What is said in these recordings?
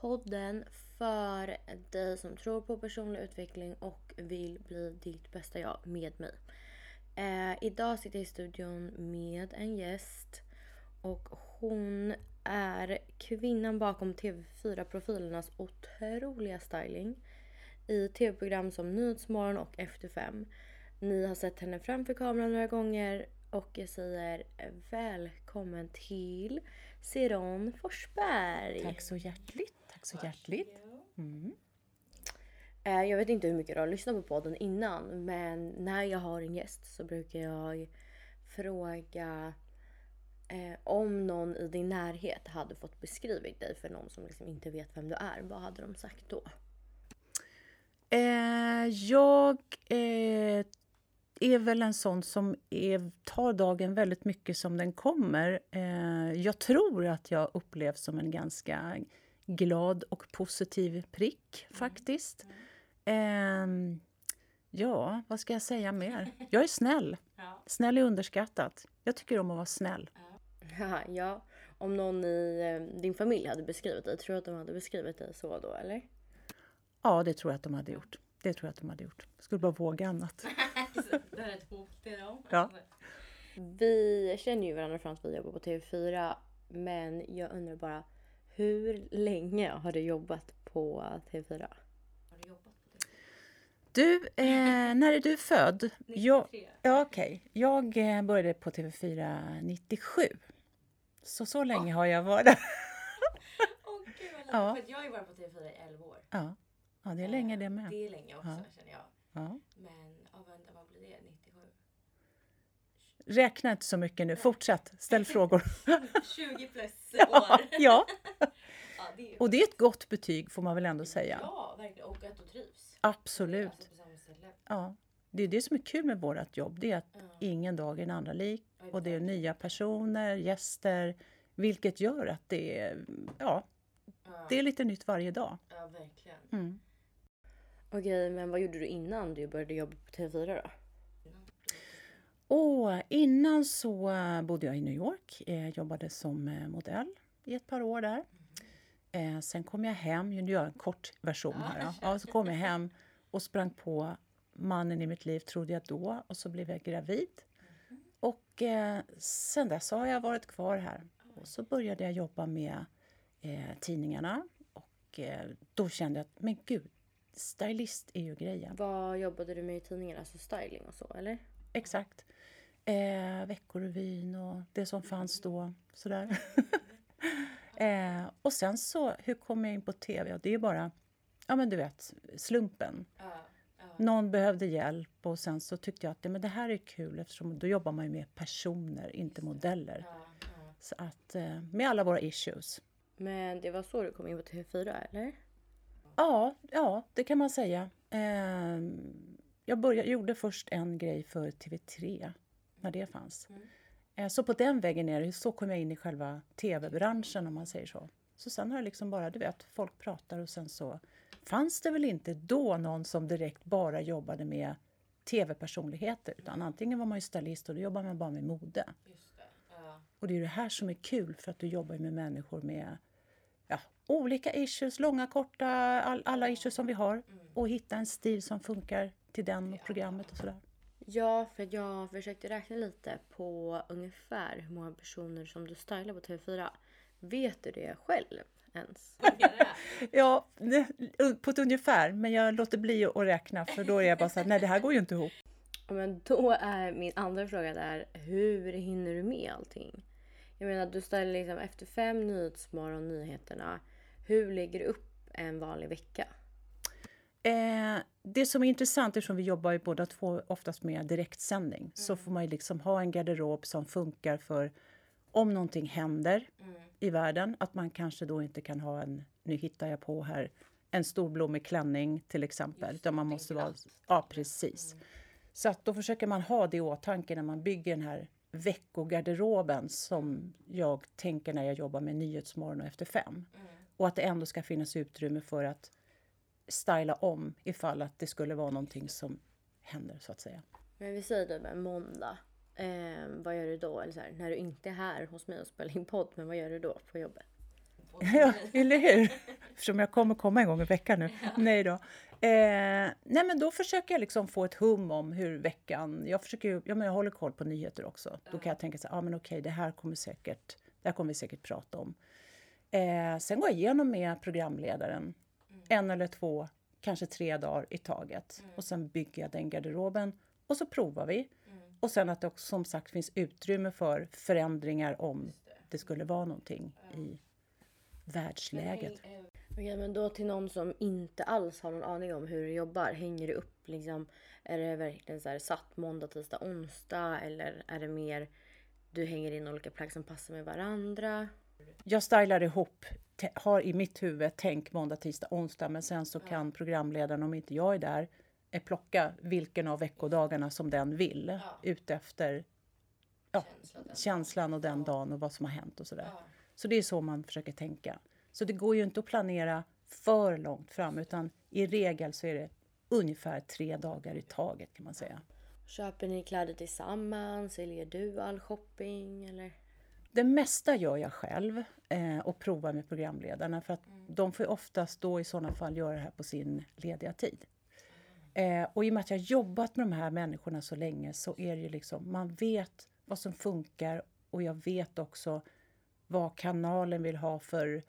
Podden för dig som tror på personlig utveckling och vill bli ditt bästa jag med mig. Eh, idag sitter jag i studion med en gäst och hon är kvinnan bakom TV4-profilernas otroliga styling i tv-program som Nyhetsmorgon och Efter fem. Ni har sett henne framför kameran några gånger och jag säger välkommen till Siron Forsberg. Tack så hjärtligt. Tack så hjärtligt. Mm. Eh, jag vet inte hur mycket du har lyssnat på podden innan men när jag har en gäst så brukar jag fråga eh, om någon i din närhet hade fått beskrivit dig för någon som liksom inte vet vem du är. Vad hade de sagt då? Eh, jag eh, är väl en sån som är, tar dagen väldigt mycket som den kommer. Eh, jag tror att jag upplevs som en ganska glad och positiv prick, faktiskt. Eh, ja, vad ska jag säga mer? Jag är snäll. Snäll är underskattat. Jag tycker om att vara snäll. Haha, ja, om någon i eh, din familj hade beskrivit dig, tror du att de hade beskrivit dig så då eller? Ja, det tror jag att de hade gjort. Det tror jag att de hade gjort. Jag skulle bara våga annat. det är ett hot till dem. Ja. Vi känner ju varandra från att vi jobbar på TV4 men jag undrar bara hur länge har du jobbat på TV4? Har du eh, när är du född? Jag, 93. ja, okej. Jag eh, började på TV4 97. Så så länge har jag varit där. Åh gud vad. Ja. För jag har ju varit på TV4 i 11 år. Ja, ja det är länge det med. Det är länge också Ja. känner jag. Ja vänta vad blir det? 97? Räkna inte så mycket nu. Fortsätt, ställ frågor. 20 plus år. ja, Ja, det är och det är ett gott betyg får man väl ändå säga. Ja, verkligen. Och att du trivs. Absolut. Alltså. Ja. Det är det som är kul med vårt jobb. Det är att Ja. ingen dag är den andra lik. Och det är nya personer, gäster. Vilket gör att det är, ja, Ja, det är lite nytt varje dag. ja verkligen. Mm. Okej, men vad gjorde du innan du började jobba på TV4 då? Och innan så bodde jag i New York. Eh, jobbade som eh, modell i ett par år där. Eh, sen kom jag hem, nu gör jag en kort version här. Ja. Ja, så kom jag hem och sprang på mannen i mitt liv, trodde jag då. Och så blev jag gravid. Och eh, sen dess har jag varit kvar här. Och så började jag jobba med eh, tidningarna. Och eh, då kände jag att, men gud, stylist är ju grejen. Vad jobbade du med i tidningen? Alltså styling och så eller? Exakt. Eh, Veckorevyn och det som fanns då. Sådär. eh, och sen så, hur kom jag in på tv? Ja, det är bara, ja men du vet, slumpen. Ja, ja. Någon behövde hjälp och sen så tyckte jag att ja, men det här är kul eftersom då jobbar man ju med personer, inte modeller. Ja. Så att, eh, med alla våra issues. Men det var så du kom in på TV4 eller? Ja, ja, det kan man säga. Eh, jag började, gjorde först en grej för TV3, när det fanns. Mm. Eh, så på den vägen det, så kom jag in i själva TV-branschen om man säger så. Så sen har det liksom bara, du vet, folk pratar och sen så fanns det väl inte då någon som direkt bara jobbade med TV-personligheter. Utan antingen var man ju stylist och då jobbar man bara med mode. Ja. Och det är det här som är kul för att du jobbar med människor med ja, olika issues, långa, korta, all, alla issues som vi har. Och hitta en stil som funkar till den och programmet och sådär. Ja, för jag försökte räkna lite på ungefär hur många personer som du stylar på TV4. Vet du det själv ens? Ja, på ett ungefär. Men jag låter bli att räkna för då är jag bara så här, nej det här går ju inte ihop. Men då är min andra fråga där, hur hinner du med allting? Jag menar, du stylar liksom efter fem Nyhetsmorgon, nyheterna. Hur lägger du upp en vanlig vecka? Eh, det som är intressant, eftersom vi jobbar ju båda två oftast med direktsändning, så får man ju liksom ha en garderob som funkar för om någonting händer i världen, att man kanske då inte kan ha en, nu hittar jag på här, en stor blommig klänning till exempel, utan man måste vara, ja precis. Så att då försöker man ha det i åtanke när man bygger den här veckogarderoben som jag tänker när jag jobbar med Nyhetsmorgon och Efter fem. Och att det ändå ska finnas utrymme för att styla om ifall att det skulle vara någonting som händer så att säga. Men vi säger typ en måndag. Eh, vad gör du då? Eller så här, när du inte är här hos mig och spelar in podd, men vad gör du då på jobbet? Ja, eller hur? Eftersom jag kommer komma en gång i veckan nu. Nej då. Eh, nej men då försöker jag liksom få ett hum om hur veckan... Jag, försöker, ja, men jag håller koll på nyheter också. Då kan jag tänka så här, ah, men okej, det här kommer säkert, det här kommer vi säkert prata om. Eh, sen går jag igenom med programledaren en eller två, kanske tre dagar i taget. Och sen bygger jag den garderoben och så provar vi. Och sen att det också som sagt finns utrymme för förändringar om det skulle vara någonting i världsläget. Okej, men då till någon som inte alls har någon aning om hur du jobbar. Hänger du upp liksom? Är det verkligen så här satt måndag, tisdag, onsdag? Eller är det mer du hänger in olika plagg som passar med varandra? Jag stylar ihop, har i mitt huvud tänk måndag, tisdag, onsdag men sen så kan programledaren om inte jag är där eh, plocka vilken av veckodagarna som den vill utefter ja, känslan och den dagen och vad som har hänt och sådär. Så det är så man försöker tänka. Så det går ju inte att planera för långt fram utan i regel så är det ungefär tre dagar i taget kan man säga. Köper ni kläder tillsammans? Eller gör du all shopping? Eller? Det mesta gör jag själv eh, och provar med programledarna för att de får oftast då i sådana fall göra det här på sin lediga tid. Eh, och i och med att jag jobbat med de här människorna så länge så är det ju liksom, man vet vad som funkar och jag vet också vad kanalen vill ha för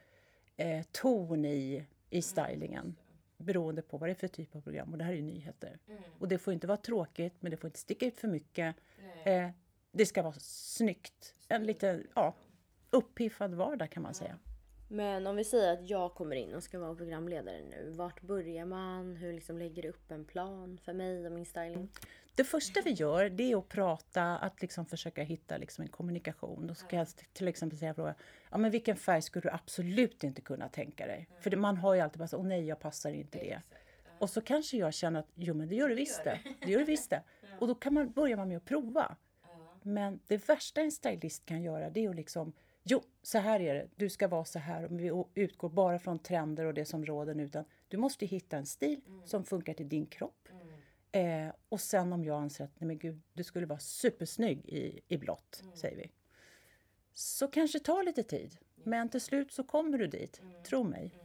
eh, ton i, i stylingen beroende på vad det är för typ av program. Och det här är ju nyheter. Och det får inte vara tråkigt, men det får inte sticka ut för mycket. Eh, det ska vara snyggt. En lite ja, uppiffad vardag kan man säga. Men om vi säger att jag kommer in och ska vara programledare nu. Vart börjar man? Hur liksom lägger du upp en plan för mig och min styling? Det första vi gör det är att prata, att liksom försöka hitta liksom en kommunikation. Då ska jag till exempel säga fråga, ja men vilken färg skulle du absolut inte kunna tänka dig? För man har ju alltid bara så, åh nej jag passar inte det. Och så kanske jag känner att, jo men det gör du visst det. Det gör du visst det. Och då kan man börja med att prova. Men det värsta en stylist kan göra det är att liksom, jo så här är det, du ska vara så här. Och vi utgår bara från trender och det som råder nu. Utan du måste hitta en stil som funkar till din kropp. Eh, och sen om jag anser att nej men gud, du skulle vara supersnygg i, i blått, säger vi. Så kanske tar lite tid. Men till slut så kommer du dit, tro mig.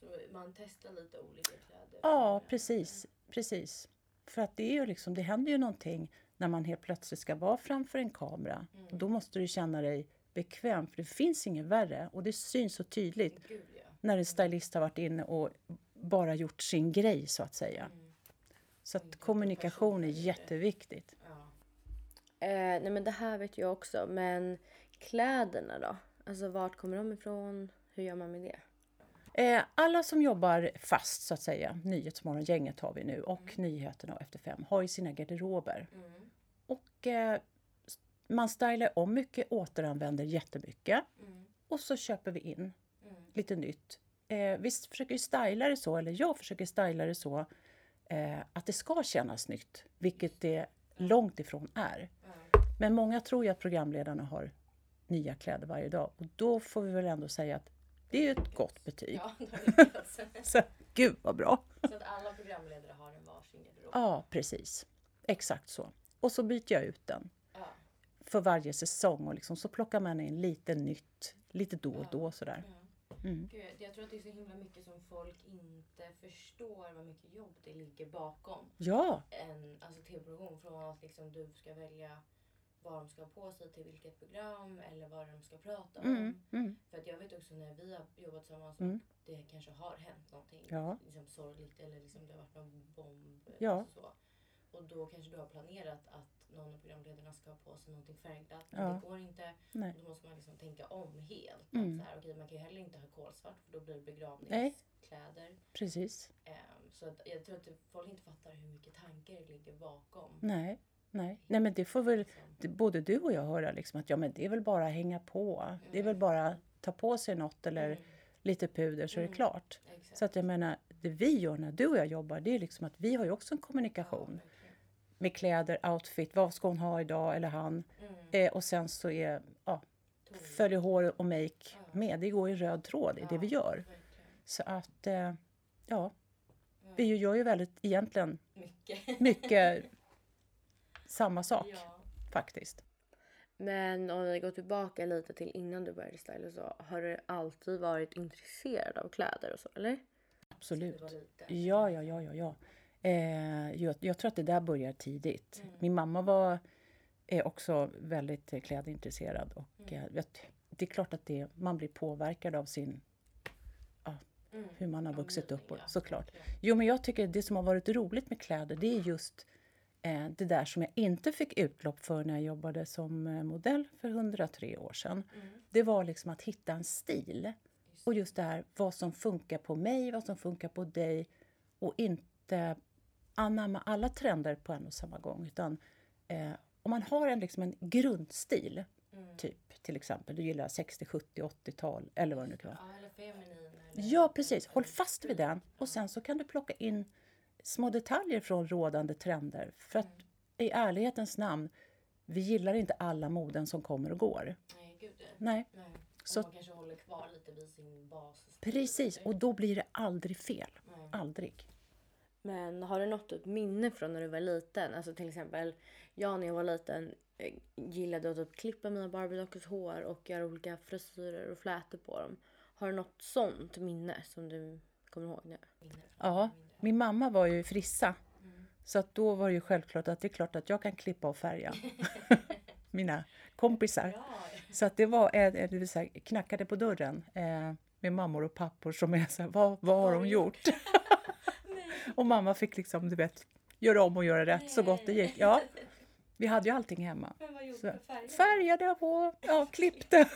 Så man testar lite olika kläder? Ja, precis. precis. För att det är ju liksom, det händer ju någonting när man helt plötsligt ska vara framför en kamera. Och då måste du känna dig bekväm, för det finns inget värre. Och det syns så tydligt Gud ja. när en stylist har varit inne och bara gjort sin grej, så att säga. Så att kommunikation är jätteviktigt. ja. Eh, nej men det här vet jag också. Men kläderna då? Alltså vart kommer de ifrån? Hur gör man med det? Eh, alla som jobbar fast, så att säga, Nyhetsmorgongänget har vi nu och Nyheterna och Efter fem, har ju sina garderober. Och eh, man stylar om mycket, återanvänder jättemycket. Och så köper vi in lite nytt. Eh, vi försöker ju styla det så, eller jag försöker styla det så, eh, att det ska kännas nytt, vilket det långt ifrån är. Men många tror ju att programledarna har nya kläder varje dag och då får vi väl ändå säga att det är ju ett gott betyg. Ja. Så, gud vad bra! Så att alla programledare har en varsin garderob. Ja, precis. Exakt så. Och så byter jag ut den Ja. för varje säsong och liksom, så plockar man in lite nytt lite då och då sådär. Gud, jag tror att det är så himla mycket som folk inte förstår vad mycket jobb det ligger bakom Ja, en alltså, tv-produktion. Från att liksom, du ska välja vad de ska ha på sig till vilket program eller vad de ska prata om. mm, mm, För att jag vet också när vi har jobbat tillsammans Mm. och det kanske har hänt någonting Ja. liksom sorgligt eller liksom det har varit någon bomb. Ja. Så. Och då kanske du har planerat att någon av programledarna ska ha på sig någonting färgglatt. Ja. Det går inte. nej. Då måste man liksom tänka om helt. Mm. Att så här, okej, man kan ju heller inte ha kolsvart för då blir det Nej. begravningskläder. Precis. Ehm, så att jag tror att folk inte fattar hur mycket tankar det ligger bakom. Nej, nej. Nej men det får väl Liksom. det- både du och jag höra liksom att ja men det är väl bara att hänga på. Det är väl bara ta på sig något eller Mm. lite puder så är det Mm. klart. Exakt. Så att jag menar, det vi gör när du och jag jobbar det är liksom att vi har ju också en Ja, kommunikation. verkligen. Med kläder, outfit, vad ska hon ha idag eller han. Mm. Eh, och sen så är ja, följer hår och make Ja. med. Det går i röd tråd i det vi gör. verkligen. Så att eh, ja, vi gör ju väldigt egentligen Mycket. mycket samma sak Ja. faktiskt. Men om vi går tillbaka lite till innan du började styla så har du alltid varit intresserad av kläder och så eller? Absolut. Ja, ja, ja, ja, ja. Eh, jag, jag tror att det där börjar tidigt. Mm. Min mamma var är också väldigt eh, klädintresserad och Mm. eh, det är klart att det, man blir påverkad av sin, Mm. hur man har vuxit upp, och, ja. såklart. Ja. Jo, men jag tycker det som har varit roligt med kläder, det är just eh, det där som jag inte fick utlopp för när jag jobbade som eh, modell för 103 år sedan. Mm. Det var liksom att hitta en stil. Och just det här vad som funkar på mig, vad som funkar på dig och inte anamma alla trender på en och samma gång. Utan eh, om man har en, liksom en grundstil, Mm. typ till exempel, du gillar 60, 70, 80-tal eller vad det nu kan vara. Ja, eller feminin. Eller... Ja, precis. Håll fast vid den. Och sen så kan du plocka in små detaljer från rådande trender. För att i ärlighetens namn, vi gillar inte alla moden som kommer och går. Nej, gud nej. Nej, nej. Och Så- man kanske håller kvar lite vid sin bas. precis. Och då blir det aldrig fel. Nej. Aldrig. Men har du något ett minne från när du var liten? Alltså till exempel, jag när jag var liten eh, gillade att typ klippa mina Barbie-dockors hår och göra olika frisyrer och flätor på dem. Har du något sånt minne som du kommer ihåg nu? Ja, min mamma var ju frissa. Mm. Så att då var det ju självklart att det är klart att jag kan klippa och färga mina kompisar. Så att det var, eh, det vill säga, knackade på dörren eh, med mammor och pappor som är så här, vad, vad har de gjort? och mamma fick liksom, du vet, göra om och göra rätt så gott det gick. Ja, vi hade ju allting hemma. men vad gjorde Så, du färger? färgade och ja, klippte.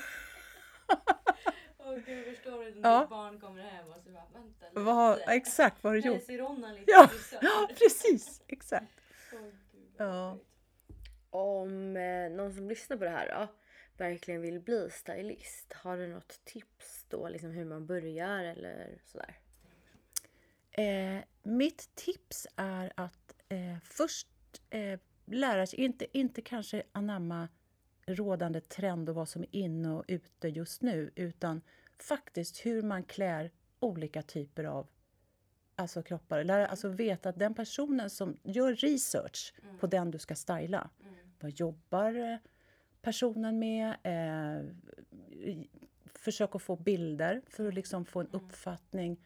Åh gud, förstår du? Ja. Ditt barn kommer hem och så bara, vänta lite. Vad, exakt vad har du gjort? Ronna lite Ja, ja, precis. Exakt. Gud, vad Ja. Om eh, någon som lyssnar på det här då, verkligen vill bli stylist, har du något tips då? Liksom hur man börjar eller sådär? Eh, mitt tips är att eh, först eh, lära sig, inte, inte kanske anamma rådande trend och vad som är inne och ute just nu, utan faktiskt hur man klär olika typer av alltså kroppar. Lära, alltså veta att den personen som gör research på den du ska styla, Mm. vad jobbar eh, personen med? Eh, försök att få bilder för att liksom få en uppfattning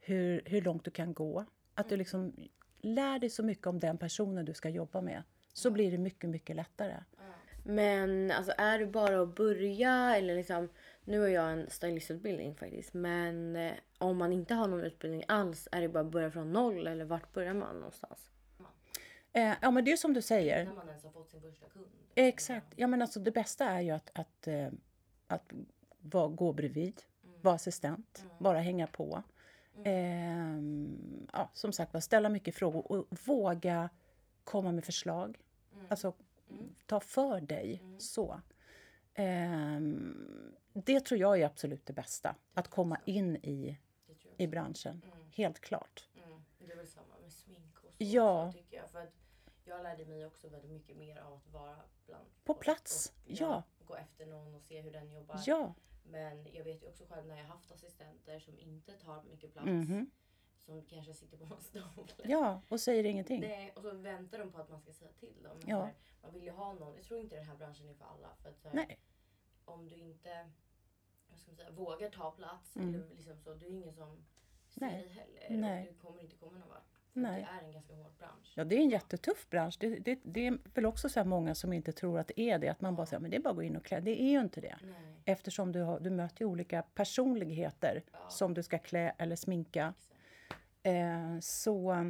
hur, hur långt du kan gå. Att du liksom lär dig så mycket om den personen du ska jobba med. Så blir det mycket, mycket lättare. Ja. Men alltså är det bara att börja eller liksom, nu har jag en stylistutbildning faktiskt, men eh, om man inte har någon utbildning alls, är det bara att börja från noll eller vart börjar man någonstans? Eh, ja, men det är som du säger. När man ens har fått sin första kund. Exakt. Ja, men alltså det bästa är ju att, att, eh, att vara, gå bredvid, vara assistent, bara hänga på. Ehm, ja, som sagt var, ställa mycket frågor och våga komma med förslag. Alltså, ta för dig. Så. Ehm, det tror jag är absolut det bästa. Att komma in i, Det i branschen. Helt klart. Mm. Det är väl samma med smink och så Ja. också, tycker jag. För att jag lärde mig också väldigt mycket mer av att vara bland På plats, och, ja. Gå efter någon och se hur den jobbar. Ja. Men jag vet ju också själv när jag haft assistenter som inte tar mycket plats. Mhm. Som kanske sitter på en stol. Ja, och säger ingenting. Nej, och så väntar de på att man ska säga till dem. Ja. så här, man vill ju ha någon. Jag tror inte den här branschen är för alla. För att här, Nej. om du inte vad ska man säga, vågar ta plats. Mm. Eller liksom så, du är ingen som ser Nej. heller. Nej. Du kommer inte komma någon vart. Nej. Det är en ganska hård bransch. Ja, det är en jättetuff bransch. Det, det, det är väl också så många som inte tror att det är det. Att man bara säger men det är bara att gå in och klä. Det är ju inte det. Nej. Eftersom du, har, du möter olika personligheter Ja. som du ska klä eller sminka. Eh, så eh,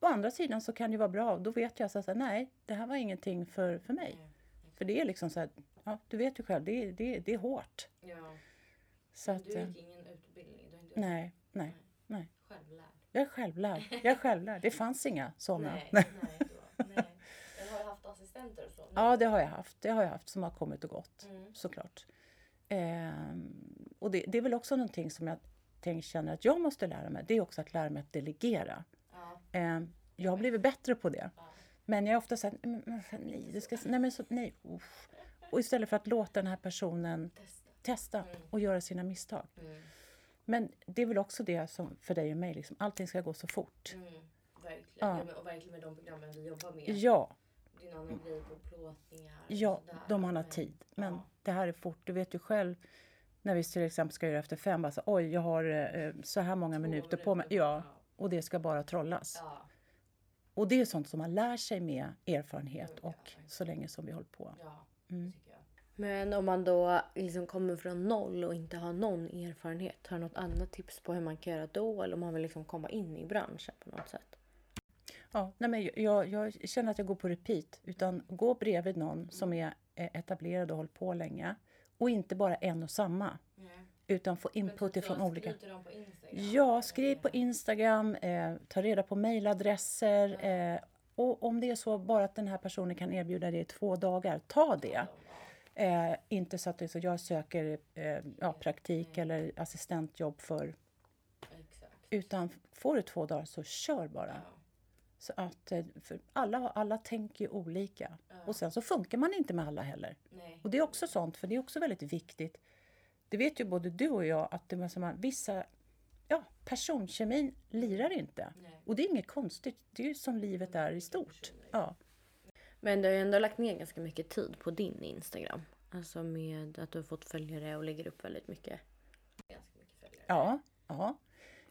å andra sidan så kan det ju vara bra. Då vet jag så att nej, det här var ingenting för, för mig. Nej. För det är liksom så här, ja, du vet ju själv, det, det, det är hårt. Ja. Så att, Du eh, gick ingen utbildning? Du inte nej, nej, nej. Självlärd? Jag är självlärd. Jag är självlärd. Det fanns inga sådana. Nej, nej, nej. Men har du haft assistenter och så? Ja, det har jag haft. Det har jag haft som har kommit och gått. Mm. såklart. Ehm, och det, det är väl också någonting som jag tänk, känner att jag måste lära mig. Det är också att lära mig att delegera. Ja. Ehm, jag har blivit bättre på det. Ja. Men jag är ofta så här, "Men, men, fan, nej, det ska, nej, men så, nej, uff." Och istället för att låta den här personen Testa. testa Mm. och göra sina misstag. Mm. Men det är väl också det som för dig och mig, liksom, allting ska gå så fort. Mm. Verkligen. Ja. Ja. men, och verkligen med de programmen vi jobbar med. Ja, din andra grej på plåtningar. Ja, sådär. de har Men- tid. Men ja. det här är fort. Du vet ju själv när vi till exempel ska göra efter fem. Bara så, Oj, jag har eh, så här många Två minuter på mig. minuter Ja, och det ska bara trollas. Ja, Och det är sånt som man lär sig med erfarenhet Mm, och så länge som vi håller på. Mm. Men om man då liksom kommer från noll och inte har någon erfarenhet, har du något annat tips på hur man kan göra då? Eller om man vill liksom komma in i branschen på något sätt? Ja, nej men jag, jag känner att jag går på repeat. Utan gå bredvid någon som är eh, etablerad och hållit på länge. Och inte bara en och samma. Nej. Utan få input ifrån olika. Ja, skriv på Instagram, eh, ta reda på mejladresser. Eh, och om det är så bara att den här personen kan erbjuda i två dagar, ta det. Eh, inte så att så jag söker eh, ja, praktik eller assistentjobb för. Exakt. Utan får du två dagar så kör bara. Ja. Så att, eh, alla, alla tänker ju olika. Ja. Och sen så funkar man inte med alla heller. Nej. Och det är också sånt, för det är också väldigt viktigt. Det vet ju både du och jag att det som man, vissa, ja, personkemin lirar inte. Nej. Och det är inget konstigt, det är ju som livet är i stort. Ja, Men du har ju ändå lagt ner ganska mycket tid på din Instagram. Alltså med att du har fått följare och lägger upp väldigt mycket. Ganska mycket följare. ja, ja.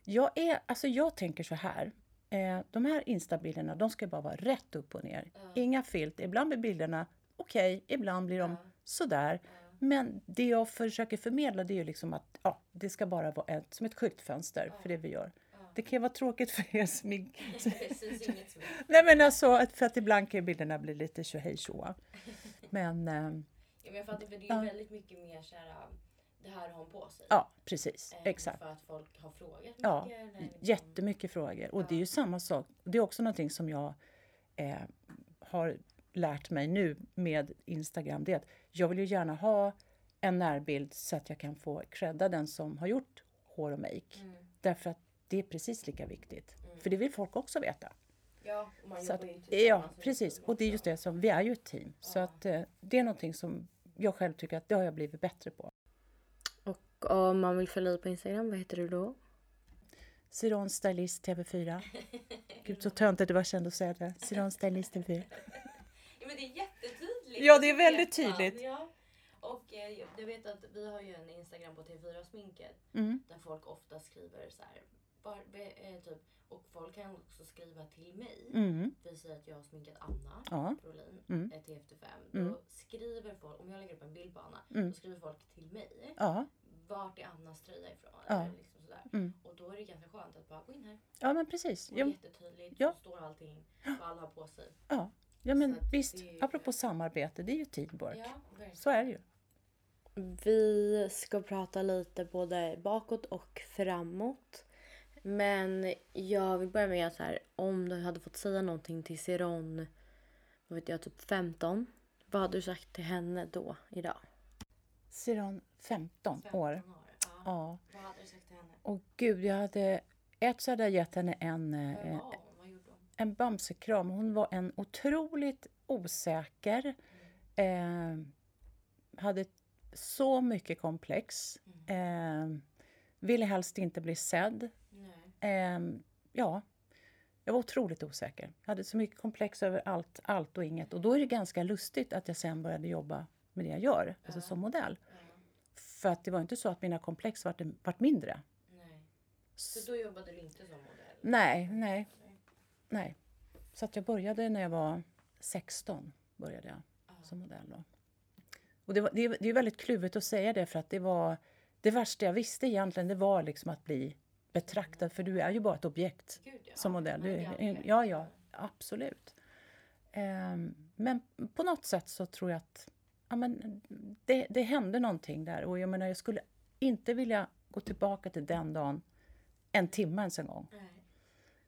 Jag, är, alltså jag tänker så här. Eh, de här instabilderna, de ska bara vara rätt upp och ner. Inga filt. Ibland blir bilderna okej, ibland blir de sådär. Men det jag försöker förmedla det är ju liksom att ja, det ska bara vara ett, som ett skyltfönster för det vi gör. Det kan ju vara tråkigt för er som... är- Precis inget som Nej men alltså, för att ibland kan ju bilderna bli lite tjohej tjoa. Men Ja, eh, men jag fattar för det är ju Ja. väldigt mycket mer såhär, det här har hon på sig. ja, precis. Eh, Exakt. För att folk har frågat mycket. Ja, eller liksom- jättemycket frågor. Och det är ju samma sak. Det är också någonting som jag eh, har lärt mig nu med Instagram. Det är att jag vill ju gärna ha en närbild så att jag kan få credda den som har gjort hår och make. Mm. Därför att det är precis lika viktigt. För det vill folk också veta. Ja, och man Så att, ju ja, precis. Och det är just det som, vi är ju ett team. Så att eh, det är någonting som jag själv tycker att det har jag blivit bättre på. Och om man vill följa dig på Instagram, vad heter du då? Siron Stylist TV4. Gud så töntigt det var känd att säga det. Siron Stylist TV4. Ja men det är jättetydligt. Ja, det är väldigt tydligt. Ja. Och eh, jag vet att vi har ju en Instagram på TV4 Sminket Mm. där folk ofta skriver så här. Be, eh, typ, och folk kan också skriva till mig. Mm. Vi säger att jag har sminkat Anna Ja. Brolin Mm. till efter fem. Mm. Då skriver folk, om jag lägger upp en bild på Anna, Mm. då skriver folk till mig. Ja. Vart är Annas tröja ifrån? Ja. Eller liksom sådär. Mm. Och då är det ganska skönt att bara gå in här. ja, men precis. Och Ja, jättetydligt. Ja. Så står allting. Vad alla har på sig. ja. ja men Så visst. det- Apropå samarbete, det är ju teamwork. Ja. Så är det ju. Vi ska prata lite både bakåt och framåt. Men jag vill börja med så här, om du hade fått säga någonting till Siron, vad vet jag, typ 15. Vad hade du sagt till henne då, idag? Siron, 15 15 år. Ja. Ja. Vad hade du sagt till henne? Och gud, jag hade... Ett så hade jag gett henne en, eh, en bamsekram. Hon var en otroligt osäker. Eh, hade så mycket komplex. Eh, ville helst inte bli sedd. Eh, ja, jag var otroligt osäker. Jag hade så mycket komplex över allt, allt och inget. Och då är det ganska lustigt att jag sen började jobba med det jag gör, alltså som modell. Ja. För att det var inte så att mina komplex vart, vart mindre. Nej. Så då jobbade du inte som modell? Nej, nej, nej. Så att jag började när jag var 16. Började jag som modell. Då. Och det, var, det, det är väldigt kluvet att säga det för att det var det värsta jag visste egentligen det var liksom att bli betraktad för du är ju bara ett objekt Gud, ja. som modell. Du, är ja, ja, absolut. Ehm, men på något sätt så tror jag att ja, men det, det hände någonting där. Och jag menar, jag skulle inte vilja gå tillbaka till den dagen en timme ens en gång. Nej.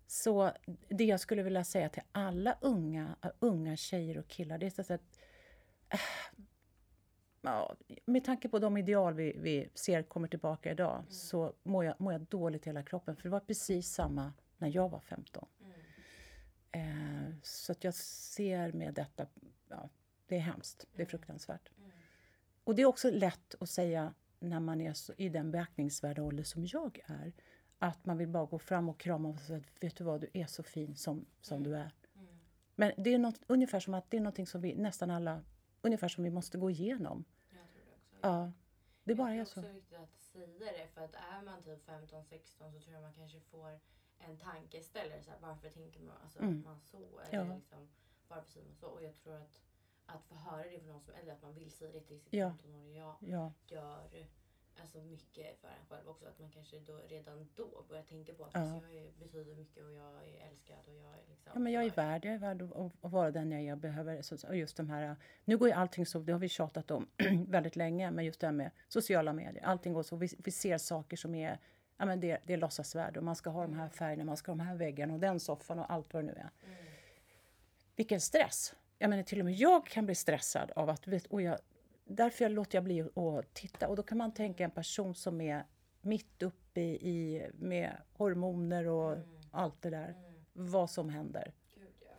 Så det jag skulle vilja säga till alla unga, unga tjejer och killar, det är så att äh, ja, med tanke på de ideal vi, vi ser kommer tillbaka idag så mår jag, mår jag dåligt i hela kroppen. För det var precis samma när jag var 15. Eh, så att jag ser med detta, ja, det är hemskt, det är fruktansvärt. Och det är också lätt att säga när man är så, i den beaktningsvärda ålder som jag är. Att man vill bara gå fram och krama och säga vet du vad, du är så fin som, som du är. Men det är något, ungefär som att det är någonting som vi nästan alla, ungefär som vi måste gå igenom. Jag tror det också. Ja, det bara är Jag så. tror också viktigt att säga det för att är man typ 15-16 så tror jag man kanske får en tankeställare. Så här, varför tänker man, alltså, Mm. man så? Eller Ja. liksom, varför säger man så? Och jag tror att att få höra det från någon som eller att man vill säga det till sitt Ja. 15-åriga jag Ja, gör alltså mycket för en själv också. Att man kanske då, redan då börjar tänka på att Ja. alltså, jag betyder mycket och jag är älskad och jag är liksom... ja men jag är värd, jag är värd att, att- vara den jag är. Jag behöver, så- och just de här, nu går ju allting så, det har vi tjatat om väldigt länge, men just det här med sociala medier, allting går så, vi, vi ser saker som är, ja men det, det är låtsasvärde och man ska ha de här färgerna, man ska ha de här väggarna och den soffan och allt vad det nu är. Mm. Vilken stress! Jag menar till och med jag kan bli stressad av att, vet, och jag, därför jag låter jag bli att titta. Och då kan man tänka en person som är mitt uppe i, med hormoner och Mm. allt det där. Mm. Vad som händer. Gud ja.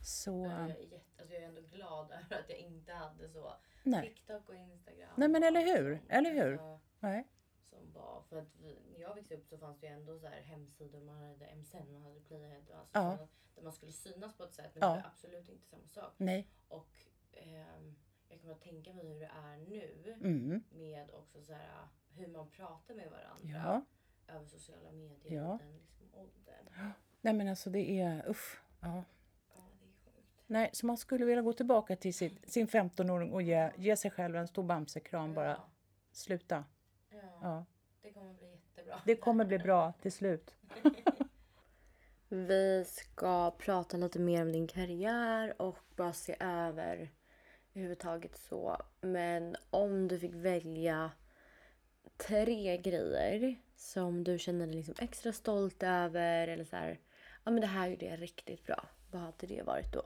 Så, Jag är, jätte, alltså jag är ändå glad över att jag inte hade så nej. TikTok och Instagram. Nej, men eller hur? Eller hur? Alltså, nej. som var, för att vi, när jag växte upp så fanns det ju ändå så här hemsidor. Man hade MSN, man hade Playhead. Alltså Ja. där man skulle synas på ett sätt. Men Ja. det var absolut inte samma sak. Nej. Och ehm, jag kan bara tänka mig hur det är nu. Mm. Med också så här, hur man pratar med varandra. Ja. Över sociala medier. Ja. I den liksom åldern. Nej men alltså det är, usch. Ja. Ja, det är sjukt. Nej, så man skulle vilja gå tillbaka till sitt, sin 15-åring och ge, ge sig själv en stor bamsekram bara. Sluta. Ja. Ja. Det kommer bli jättebra. Det kommer bli bra till slut. Vi ska prata lite mer om din karriär och bara se över överhuvudtaget så. Men om du fick välja tre grejer som du känner dig liksom extra stolt över eller så här, ja men det här gjorde jag riktigt bra. Vad hade det varit då?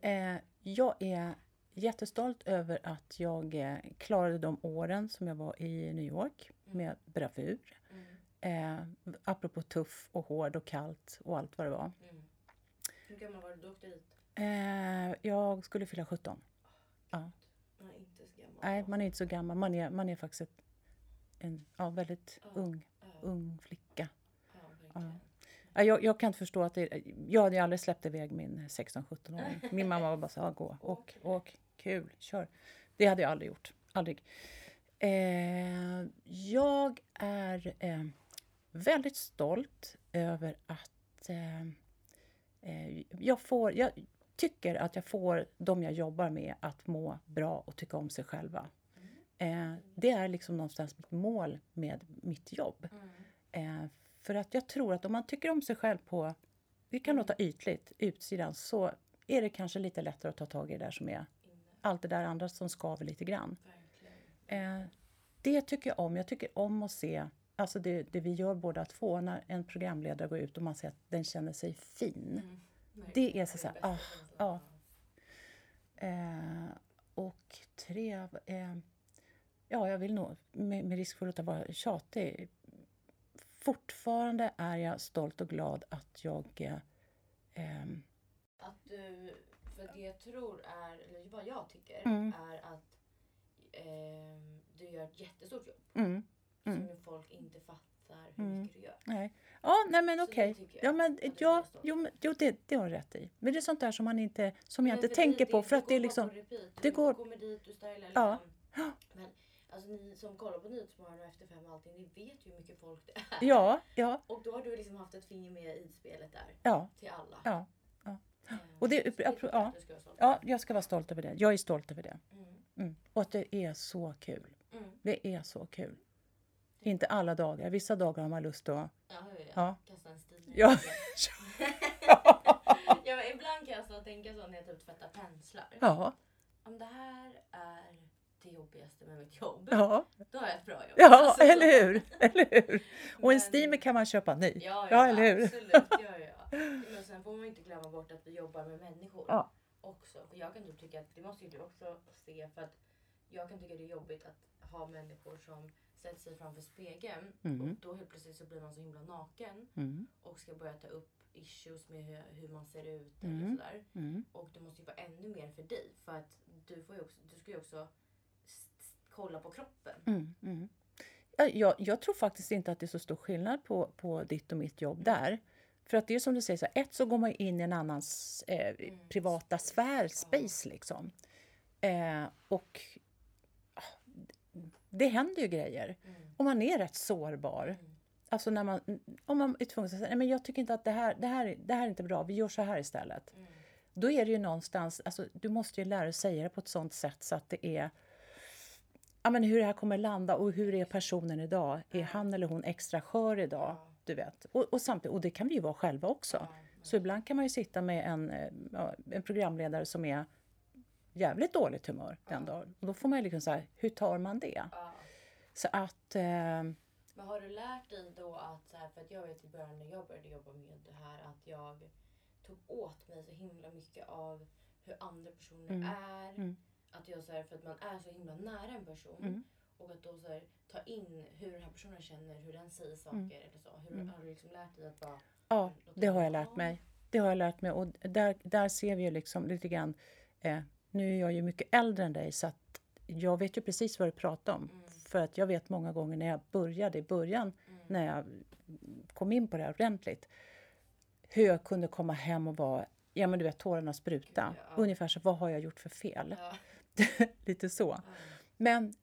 Eh, jag är jättestolt över att jag eh, klarade de åren som jag var i New York med bravur. Mm. Eh, apropå tuff och hård och kallt och allt vad det var. Mm. Hur gammal var du då du åkte dit? Eh, jag skulle fylla 17. Ja. Man är inte så gammal. Nej, man är inte så gammal. Man är, man är faktiskt ett, en ja, väldigt Ja. ung, ung flicka. ja, Jag, jag kan inte förstå att det, jag hade aldrig släppt iväg min 16-17-åring. Min mamma var bara så här, gå, åk, åk, kul, kör. Det hade jag aldrig gjort. Aldrig. Eh, jag är eh, väldigt stolt över att eh, eh, jag får, jag tycker att jag får de jag jobbar med att må bra och tycka om sig själva. Eh, det är liksom någonstans mitt mål med mitt jobb. Mm. Eh, för att jag tror att om man tycker om sig själv på, det kan låta ytligt, utsidan, så är det kanske lite lättare att ta tag i det där som är allt det där andra som skaver lite grann. Eh, det tycker jag om. Jag tycker om att se, alltså det, det vi gör båda två, när en programledare går ut och man ser att den känner sig fin. Mm. Det är så så här, bästa ah, ja. Eh, och tre, eh, ja jag vill nog, med, med risk för att vara tjatig, fortfarande är jag stolt och glad att jag eh, ehm, Att du, för det jag tror är, eller vad jag tycker, Mm. är att ehm, du gör ett jättestort jobb. mm, Mm. Som folk inte fattar hur Mm. mycket du gör. nej. Ja, nej men det okej. jag Ja, men du ja, jo, men, jo det, det har hon rätt i. Men det är sånt där som man inte, som jag Men inte tänker dig, på för att det är liksom, repeat. det Du går- kommer dit, du stylar liksom. Ja. Men alltså ni som kollar på Nyhetsmorgon och Efter fem och allting, ni vet ju hur mycket folk det är. ja, ja, Och då har du liksom haft ett finger med i spelet där. ja, Till alla. ja. Ehm, Och det- jag ja. du stolt. Ja, jag ska vara stolt över det. Jag är stolt över det. Mm. Mm. Och att det är så kul. Mm. Det är så kul. Inte alla dagar. Vissa dagar har man lust att... Ja, hur? Ja. Kasta en stil. Ja. ja, men ibland kan jag så tänka så när jag typ tvättar penslar. Ja, Om det här är det jobbigaste med mitt jobb, ja, då har jag ett bra jobb. ja Alltså, eller hur? Eller hur? Och en steamer kan man köpa ny. Ja, ja, Ja, eller hur? Absolut, ja, ja. Men sen får man inte glömma bort att vi jobbar med människor Ja. också. För jag kan typ tycka att, det måste ju du också se, för att jag kan tycka det är jobbigt att ha människor som sätter sig framför spegeln Mm. och då helt plötsligt så blir man så himla naken Mm, och ska börja ta upp issues med hur, hur man ser ut Mm. eller sådär. mm, Och det måste ju vara ännu mer för dig för att du, får också, du ska ju också kolla på kroppen. mm, mm. Ja, Jag, jag tror faktiskt inte att det är så stor skillnad på, på ditt och mitt jobb där. För att det är som du säger, så här, ett så går man in i en annans eh, privata sfär, space liksom. Eh, och det händer ju grejer. Och man är rätt sårbar. Alltså när man, om man är tvungen att säga, nej men jag tycker inte att det här, det, här, det här är inte bra, vi gör så här istället. Då är det ju någonstans, alltså du måste ju lära dig säga det på ett sånt sätt så att det är ja, men hur det här kommer landa och hur är personen idag? Är han eller hon extra skör idag? Du vet. Och, och, samtidigt, och det kan vi ju vara själva också. Så ibland kan man ju sitta med en, eh, ja, en programledare som är jävligt dåligt humör den dagen. Och då får man ju liksom så här, hur tar man det? Så att... Eh, Men har du lärt dig då att, så här, för att jag vet i början när jag började jobba med det här att jag tog åt mig så himla mycket av hur andra personer Mm. är. Mm. Att jag så här, för att man är så himla nära en person. Mm. Och att då så här, ta in hur den här personen känner, hur den säger saker Mm. eller så. Hur har du liksom lärt dig att bara... Ja, det har jag lärt mig. Det har jag lärt mig. Och där, där ser vi ju liksom lite grann... Eh, nu är jag ju mycket äldre än dig så att jag vet ju precis vad du pratar om. För att jag vet många gånger när jag började i början, när jag kom in på det här ordentligt, hur jag kunde komma hem och vara, ja men du vet tårarna spruta. Ja. Ungefär så, vad har jag gjort för fel? Ja. lite så. Men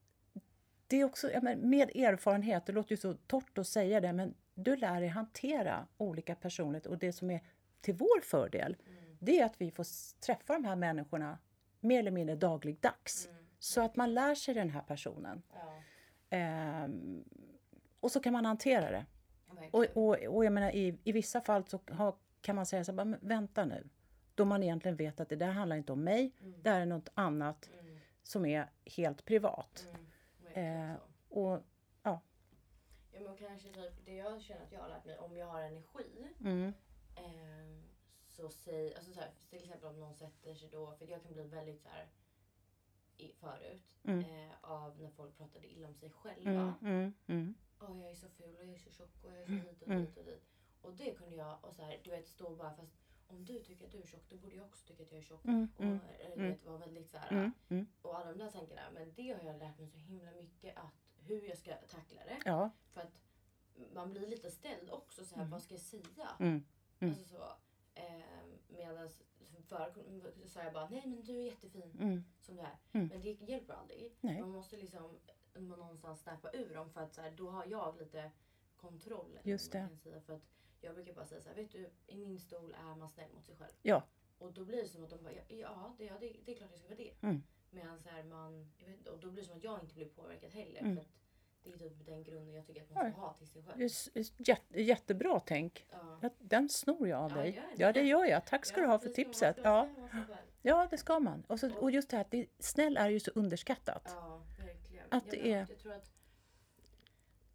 det är också, ja, men med erfarenhet, det låter ju så torrt att säga det, men du lär dig hantera olika personligheter och det som är till vår fördel, det är att vi får träffa de här människorna mer eller mindre dagligdags. Så att man lär sig den här personen. Ja. Ehm, och så kan man hantera det. Och, och, och jag menar, i, i vissa fall så har, kan man säga så här, bara, "Men vänta nu. Då man egentligen vet att det där handlar inte om mig, det här är något annat Mm. som är helt privat. Mm. Eh, och ja, Ja, men kanske typ, det jag känner att jag har lärt mig, om jag har energi mm, eh, så säg, alltså så här, till exempel om någon sätter sig då, för jag kan bli väldigt så här i, förut Mm. eh, av när folk pratade illa om sig själva. mm, mm, mm, Åh jag är så ful och jag är så tjock och jag är så Mm, hit och mm. dit och dit. Och det kunde jag, och så här, du vet stå bara fast om du tycker att du är tjock då borde jag också tycka att jag är tjock. mm, Och mm, du mm. vet vara väldigt så här, mm, mm. och alla de där tankarna. Men det har jag lärt mig så himla mycket att hur jag ska tackla det. Ja, För att man blir lite ställd också. Så här, Vad ska jag säga? mm, Mm. Alltså så. Eh, Medan förr sa jag bara nej men du är jättefin mm, som du är. Mm. Men det hjälper aldrig. Nej. Man måste liksom någonstans snappa ur dem för att så här, då har jag lite kontroll. Just man det. Säga. För att jag brukar bara säga så här, vet du i min stol är man snäll mot sig själv. ja, Och då blir det som att de bara, ja, ja, det, ja det, det är klart jag ska vara det. Mm. Medan så här, man, vet, och då blir det som att jag inte blir påverkad heller. Mm. För att det är typ den grunden jag tycker att man ska ha till sig själv. jätte, jättebra tänk. Ja. Den snor jag av Ja, dig. det. Ja, det gör jag. Tack ska Ja, du ha för tipset. Ja, ja det ska man. Och, så, och just det här att det, snäll är ju så underskattat. Ja, verkligen. Att Ja, det är- Jag tror att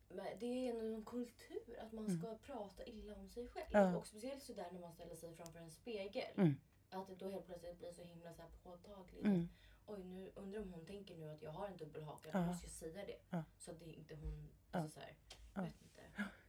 men det är en kultur att man ska prata illa om sig själv. Mm. Ja. Och speciellt sådär när man ställer sig framför en spegel. Mm. Att det då helt plötsligt blir så himla så här påtagligt. Mm. Oj, nu undrar om hon tänker nu att jag har en dubbelhaka. Ja. Då måste jag säga det. Ja. Så att det inte hon... Alltså så här, jag Ja. vet inte.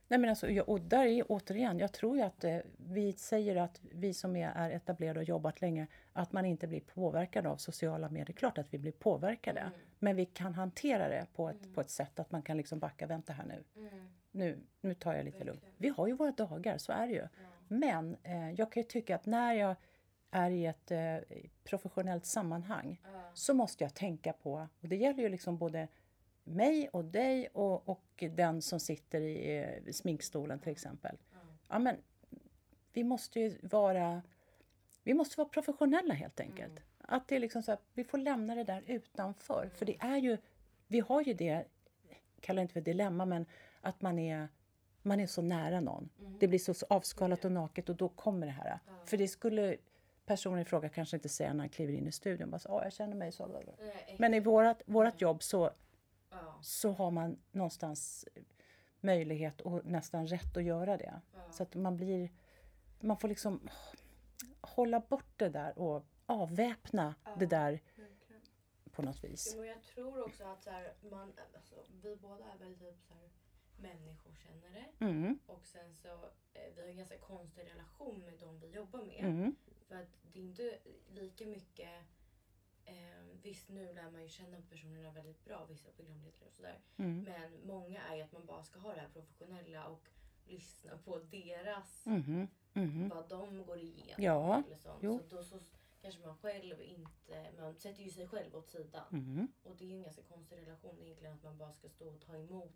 Nej, men alltså, ja, och där är återigen, jag tror ju att eh, vi säger att vi som är, är etablerade och jobbat länge, att man inte blir påverkad av sociala medier. Klart att vi blir påverkade, Mm. men vi kan hantera det på ett, Mm. på ett sätt att man kan liksom backa, vänta här nu, Mm. nu, nu tar jag lite lugnt. Verkligen. Vi har ju våra dagar, så är det ju. Ja. Men eh, jag kan ju tycka att när jag är i ett eh, professionellt sammanhang Ja. så måste jag tänka på, och det gäller ju liksom både mig och dig och, och den som sitter i eh, sminkstolen till exempel. Ja. Ja, men vi måste ju vara, vi måste vara professionella helt enkelt. Mm. Att det är liksom så här, vi får lämna det där utanför. För det är ju, vi har ju det, kallar det inte för dilemma, men att man är, man är så nära någon. Mm. Det blir så avskalat och naket och då kommer det här. Ja. För det skulle personen i fråga kanske inte säga när han kliver in i studion. Bara så, "Ja, jag känner mig så. Men i vårat, vårat jobb så, så har man någonstans möjlighet och nästan rätt att göra det. Så att man blir, man får liksom hålla bort det där och avväpna det där på något vis. Jo, jag tror också att så här, man, alltså, vi båda är väl typ så här, människokännare. Mm, Och sen så, eh, vi har en ganska konstig relation med de vi jobbar med. mm, För att det är inte lika mycket, eh, visst nu lär man ju känna personerna väldigt bra, vissa programledare och sådär. mm, Men många är ju att man bara ska ha det här professionella och lyssna på deras mm, Mhm. vad de går igenom. Ja, Eller sånt. jo. Så då så kanske man själv inte, man sätter ju sig själv åt sidan. Mhm. Och det är ju en ganska konstig relation egentligen att man bara ska stå och ta emot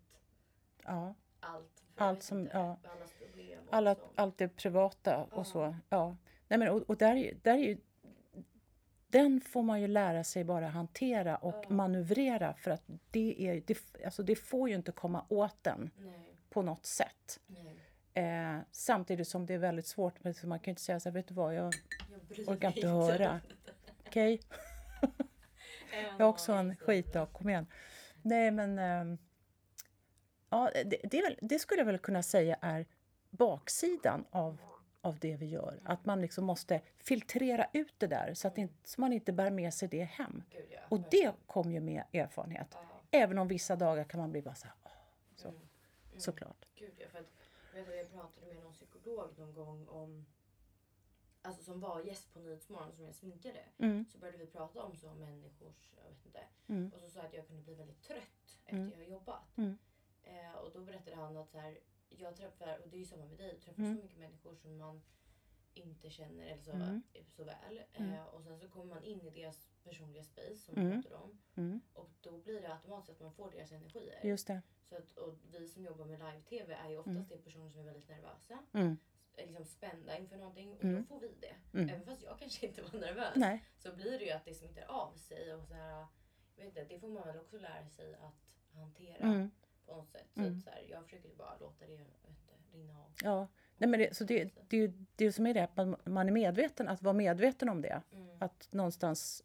Ja. Allt. För Allt som- inte, ja. Allas problem Alla, allt det privata och så. Ja. Nej, men, och, och där, där är ju, den får man ju lära sig bara hantera och manövrera för att det, är, det, alltså det får ju inte komma åt den Nej, på något sätt. Eh, samtidigt som det är väldigt svårt, men man kan ju inte säga så här, vet du vad, jag Jag orkar inte höra. Okej, jag har också en skitdag, kom igen. Nej men, ehm, ja, det, det, väl, det skulle jag väl kunna säga är baksidan av, av det vi gör. Att man liksom måste filtrera ut det där så att inte, så man inte bär med sig det hem. Och det kommer ju med erfarenhet. Även om vissa dagar kan man bli bara så här, så, mm, mm. såklart. Gud ja, för att jag, jag pratade med någon psykolog någon gång om Alltså som var gäst på Nyhetsmorgon som jag sminkade. Mm, Så började vi prata om så människors, jag vet inte. mm, Och så sa jag att jag kunde bli väldigt trött efter Mm. jag jobbat. Mm. Eh, och då berättade han att så här, jag träffar, och det är ju samma med dig, du träffar Mm. så mycket människor som man inte känner eller så, Mm. så väl. Mm. Eh, och sen så kommer man in i deras personliga space som Mm. vi pratade om. mm, Och då blir det automatiskt att man får deras energier. just det. Så att, och vi som jobbar med live-tv är ju oftast Mm. det personer som är väldigt nervösa. Mm, är Liksom spända inför någonting och Mm. då får vi det. mm. Även fast jag kanske inte var nervös. Nej, Så blir det ju att det smittar av sig. Och så här, jag vet inte, det får man väl också lära sig att hantera mm, på något sätt. Så Mm. att, så här, jag försöker bara låta det inte, rinna av. ja. Nej, men det, så det, det, är ju det som är det, att man, man är medveten, att vara medveten om det. Mm. Att någonstans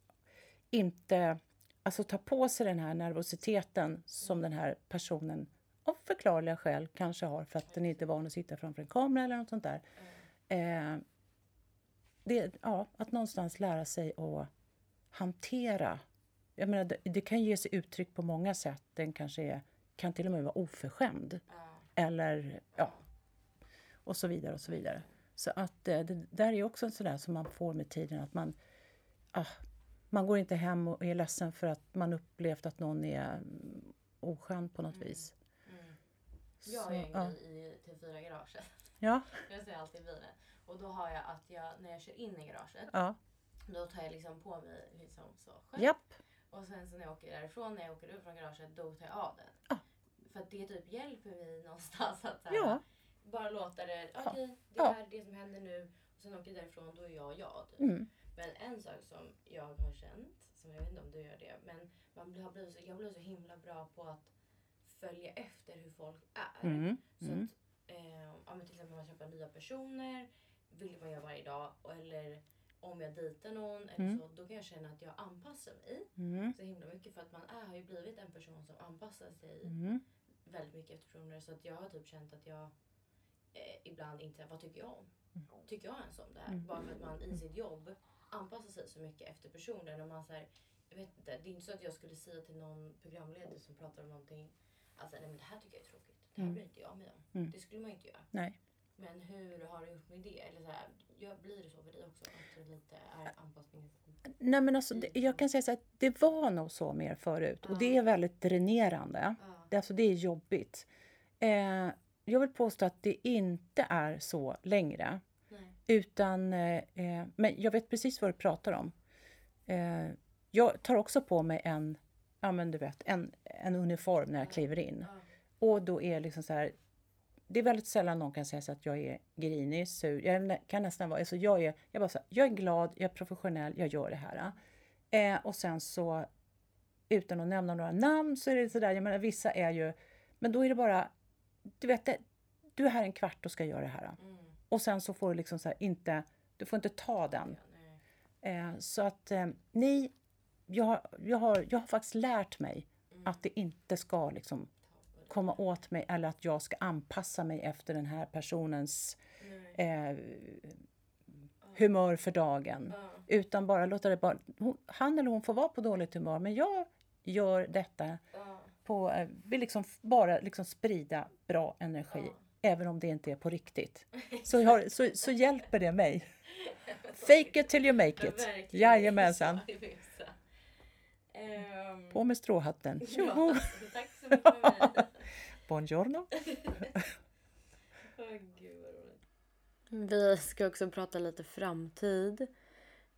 inte alltså ta på sig den här nervositeten som den här personen av förklarliga skäl kanske har för att den inte är van att sitta framför en kamera eller något sånt där. Eh, det, ja, att någonstans lära sig att hantera. Jag menar, det, det kan ge sig uttryck på många sätt. Den kanske är, kan till och med vara oförskämd. Eller ja, och så vidare och så vidare. Så att eh, det där är också en sån där som man får med tiden att man ah, man går inte hem och är ledsen för att man upplevt att någon är mm, oskön på något Mm. vis. Mm. Jag har ju en ja. grej i TV4-garaget. Ja, Jag ser alltid bilen. Och då har jag att jag, när jag kör in i garaget, ja, då tar jag liksom på mig liksom så skönt. japp, Och sen så när jag åker därifrån, när jag åker ut från garaget, då tar jag av den. Ja. För att det typ hjälper mig någonstans att här, ja, bara låta det, okej det Ja. är det som händer nu. Och sen åker jag därifrån, då är jag jag. Typ. mm, Men en sak som jag har känt, som jag vet inte om du gör det, men man har blivit så, jag blir så himla bra på att följa efter hur folk är. mm, Så mm, att, eh, men till exempel om man träffar nya personer, vilket man gör varje dag, eller om jag dejtar någon eller Mm. så, då kan jag känna att jag anpassar mig mm, så himla mycket för att man är, har ju blivit en person som anpassar sig mm, väldigt mycket efter personer. Så att jag har typ känt att jag eh, ibland inte, vad tycker jag om? Tycker jag ens om det här? Mm. Bara för att man i sitt jobb anpassar sig så mycket efter personen. Och man så här, jag vet inte, det är inte så att jag skulle säga till någon programledare som pratar om någonting, alltså nej men det här tycker jag är tråkigt. Det här Mm. bryr inte jag mig om. Mm. Det skulle man ju inte göra. nej. Men hur har du gjort med det? Eller så här, jag, blir det så för dig också? Att det lite är anpassning? Nej men alltså, det, jag kan säga så här, det var nog så mer förut och det är väldigt dränerande. Ja. Det, alltså, det är jobbigt. Eh, jag vill påstå att det inte är så längre. Nej. Utan, eh, eh, men jag vet precis vad du pratar om. Eh, jag tar också på mig en, ja men du vet, en, en uniform när jag Ja. kliver in. Ja. Och då är liksom så här, det är väldigt sällan någon kan säga att jag är grinig, sur. Jag kan nästan vara, alltså jag är, jag bara så här, jag är glad, jag är professionell, jag gör det här. Eh, och sen så, utan att nämna några namn, så är det sådär, jag menar vissa är ju, men då är det bara, du vet, det, du är här en kvart och ska göra det här. Mm. Och sen så får du liksom så här, inte, du får inte ta den. Ja. Eh, så att eh, nej, jag, jag, har, jag har faktiskt lärt mig Mm. att det inte ska liksom komma åt mig eller att jag ska anpassa mig efter den här personens eh, humör för dagen. Ja. Utan bara låta det bara, hon, han eller hon får vara på dåligt humör men jag gör detta Ja. på, eh, vill liksom bara liksom sprida bra energi. Ja. Även om det inte är på riktigt. Så, jag har, så, så hjälper det mig. Fake it till you make it. Jajamensan. Ehm, På med stråhatten. ja, tack så mycket. Buongiorno. Gud. Vi ska också prata lite framtid.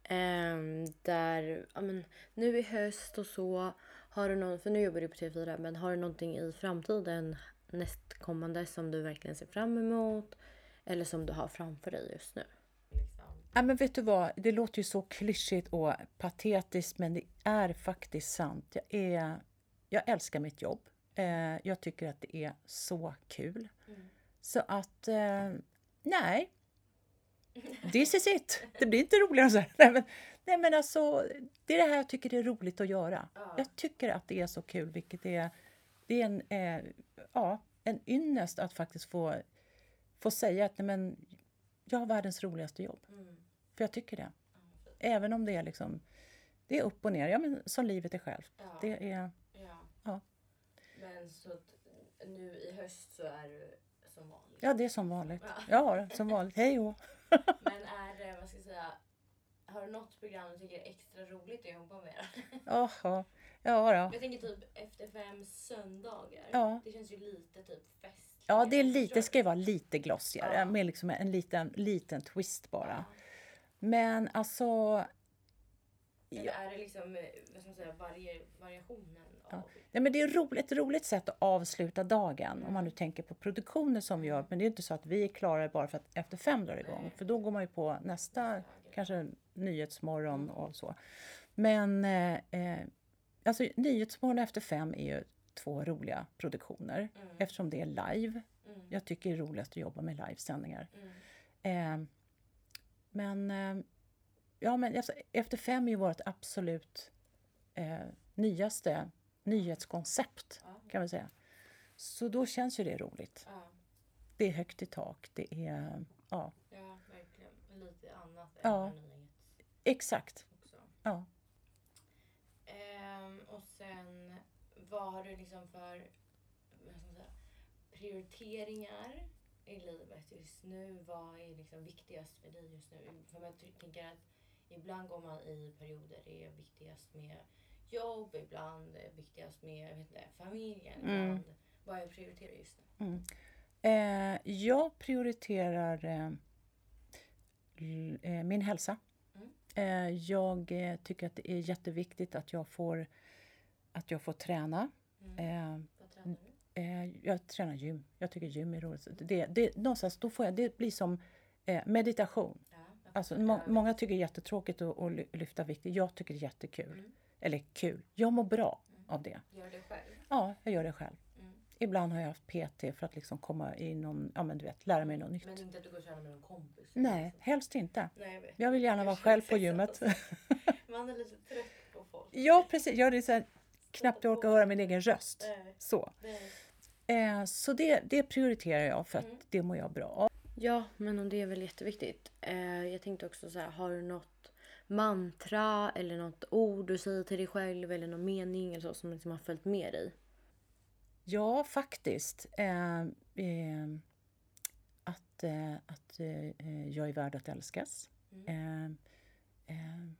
Ehm, där, ja men, nu i höst och så. Har du någon, för nu jobbar du på TV4, men har du någonting i framtiden nästkommande som du verkligen ser fram emot? Eller som du har framför dig just nu? Liksom. Ja, men vet du vad, det låter ju så klyschigt och patetiskt men det är faktiskt sant. Jag, är, jag älskar mitt jobb. Eh, jag tycker att det är så kul. Mm. Så att, eh, nej. This is it. Det blir inte roligare så här. Nej men, nej men alltså, det är det här jag tycker är roligt att göra. Ja. Jag tycker att det är så kul, vilket är, det är en, eh, ja, en ynnest att faktiskt få, få säga att nej men, jag har världens roligaste jobb. Mm. För jag tycker det. Även om det är liksom, det är upp och ner, ja men som livet är självt. Ja. Det är, Ja. Ja. Men så nu i höst så är du som vanligt. ja det är som vanligt. Ja. Ja, som vanligt. Hej och Men är det, vad ska jag säga, har du något program du tycker är extra roligt att jobba med? Jaha. Ja då. Jag tänker typ efter fem söndagar. Ja. Det känns ju lite typ fest. Ja, det är lite, det ska ju vara lite glossigare, Ja. med liksom en liten, liten twist bara. Ja. Men alltså, Eller Ja. är det liksom, eh, vad ska man säga, varje, variationen av... nej men det är roligt, ett roligt sätt att avsluta dagen om man nu tänker på produktioner som vi gör. Men det är inte så att vi är klara bara för att efter fem drar igång. Nej. För då går man ju på nästa, kanske nyhetsmorgon och så. Men eh, eh, alltså Nyhetsmorgon efter fem är ju två roliga produktioner Mm. eftersom det är live. Mm. Jag tycker det är roligast att jobba med livesändningar. Mm. Eh, men eh, ja, men alltså, Efter fem är ju vårt absolut eh, nyaste nyhetskoncept Ja. kan man säga. Så då känns ju det roligt. Ja. Det är högt i tak. Det är, ja, ja, verkligen. Lite annat Ja. än nyhets exakt. också. Ja. Ehm, och sen, vad har du liksom för säga, prioriteringar i livet just nu? Vad är liksom viktigast för dig just nu? För ty- tänker att ibland går man i perioder det är viktigast med jobb, ibland är viktigast med jag vet inte, familjen. Mm. Ibland, vad är prioriterar just nu? Eh, jag prioriterar eh, eh, min hälsa. Mm. Eh, jag eh, tycker att det är jätteviktigt att jag får, att jag får träna. Mm. Eh, Vad tränar du? Jag tränar gym. Jag tycker gym är roligt. Det, det, någonstans, då får jag, det blir som meditation. Ja, Alltså, må, många tycker det är jättetråkigt att, att ly- lyfta vikt. Jag tycker det är jättekul. Mm. Eller kul. Jag mår bra av det. Gör det själv? Ja, jag gör det själv. Ibland har jag haft PT för att liksom komma i någon, ja men du vet, lära mig något nytt. Men inte att du går och tränar med någon kompis? Nej, liksom. helst inte. Nej, jag vet. Jag vill gärna vara själv på gymmet. Man är lite trött på folk. ja, precis. Jag är så här, knappt jag orkar höra min egen röst. Nej, Så, det eh, så det, det prioriterar jag för att Mm. det mår jag bra av. Ja, men och det är väl jätteviktigt. Eh, jag tänkte också så här, har du något mantra eller något ord du säger till dig själv eller någon mening eller så som liksom har följt med dig? Ja, faktiskt. Eh, eh, att eh, att jag är värd att älskas. Eh, eh,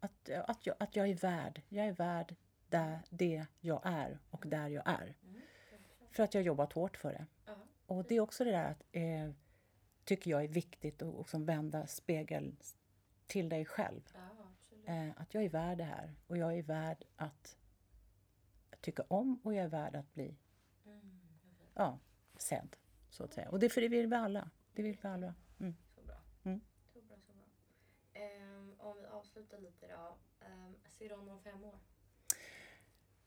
att, att, jag, att jag är värd. Jag är värd där, det jag är och där jag är. För att jag jobbat hårt för det. Ja. Och det är också det där att eh, tycker jag är viktigt att också vända spegeln till dig själv. Ja. Eh, att jag är värd det här och jag är värd att tycka om och jag är värd att bli Mm, ja, sedd. Så att säga. Och det, för det vill vi alla. Det vill vi alla. Mm. så bra. Mm. Så bra, så bra. Ehm, om vi avslutar lite då. Um, Siron om fem år.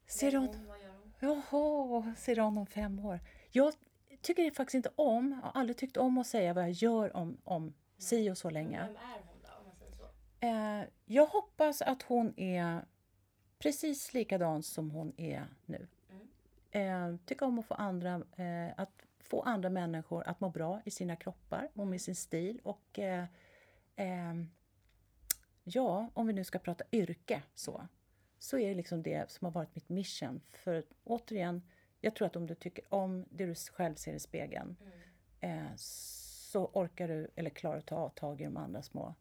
Ser hon? hon? Vad gör hon? Jaha, ser hon om fem år. Jag tycker det faktiskt inte om, jag har aldrig tyckt om att säga vad jag gör om, om si och så länge. Vem är hon då, om man säger så? Eh, jag hoppas att hon är precis likadan som hon är nu. Eh, tycker om att få andra, eh, att få andra människor att må bra i sina kroppar och med sin stil. Och eh, ehm, ja, om vi nu ska prata yrke så, så är det liksom det som har varit mitt mission. För återigen, jag tror att om du tycker om det du själv ser i spegeln eh, så orkar du eller klarar du att ta tag i de andra små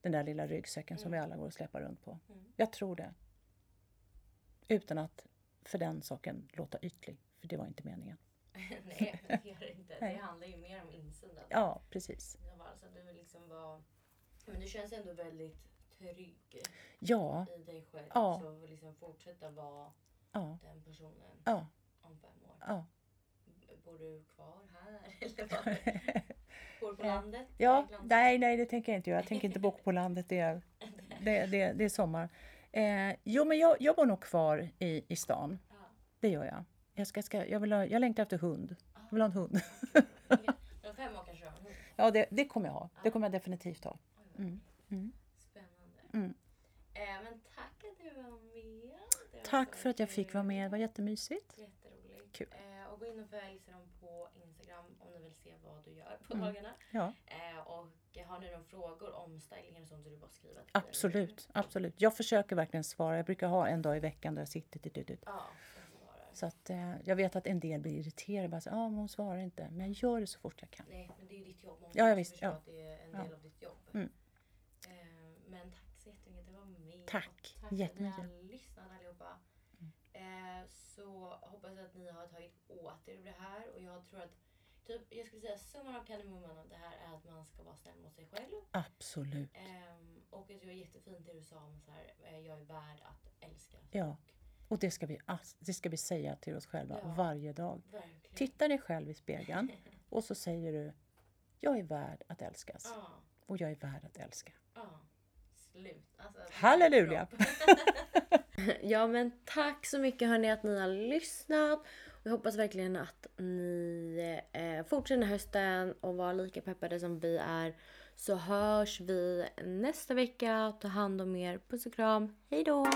den där lilla ryggsäcken som vi alla går och släpar runt på. Jag tror det. Utan att för den saken låta ytlig, för det var inte meningen. Nej, det gör det inte. Nej. Det handlar ju mer om insidan. Ja, precis. Så du liksom vara... Men du känns ändå väldigt trygg Ja, i dig själv. Ja. Så liksom fortsätta vara ja, den personen ja, om fem år. ja. Bor du kvar här? Eller vad? Bor på landet? Ja, nej, nej, det tänker jag inte göra. Jag tänker inte bo på landet. Det är, det, det, det är sommar. Eh, jo, men jag, jag bor nog kvar i, i stan. Ja. Det gör jag. Jag, ska, ska, jag, vill ha, jag längtar efter hund. Jag vill ha en hund. Om fem år kanske du har en hund. Ja, det, det kommer jag ha. Det kommer jag definitivt ha. Mm, mm. Spännande. Mm. Eh, men tack att du var med. Var Tack för att jag fick vara med. Det var jättemysigt. Jätteroligt. Kul. Eh, och gå in och följ dem på Instagram om ni vill se vad du gör på Mm. dagarna. Ja, Eh, och har ni några frågor om stylingen och sånt så det bara till mig. absolut. absolut. Jag försöker verkligen svara. Jag brukar ha en dag i veckan där jag sitter. Dit, dit, dit. Ja, jag. Så att, eh, jag vet att en del blir irriterade. Bara så, ah, hon svarar inte. Men jag gör det så fort jag kan. Nej, men det är ju ditt jobb. Man Ja, ja, måste visst, ja. att det är en Ja. del av ditt jobb. Mm. Eh, men tack så jättemycket att du var med. Tack. Tack för att ni Jättemycket. har lyssnat allihopa. Eh, så hoppas jag att ni har tagit åt er av det här. Och jag tror att, typ, jag skulle säga summan av kardemumman av det här är att man ska vara snäll mot sig själv. Absolut. Ehm, och jag tycker det var jättefint det du sa om så här, eh, jag är värd att älska. Ja. Och det ska vi, det ska vi säga till oss själva Ja. varje dag. Verkligen. Titta dig själv i spegeln och så säger du Jag är värd att älskas. Ja, Och jag är värd att älska. ja. Slut. Alltså, Halleluja! Ja men tack så mycket hörni att ni har lyssnat. Vi hoppas verkligen att ni eh, fortsätter hösten och var lika peppade som vi är. Så hörs vi nästa vecka. Ta hand om er. Puss och kram. Hejdå!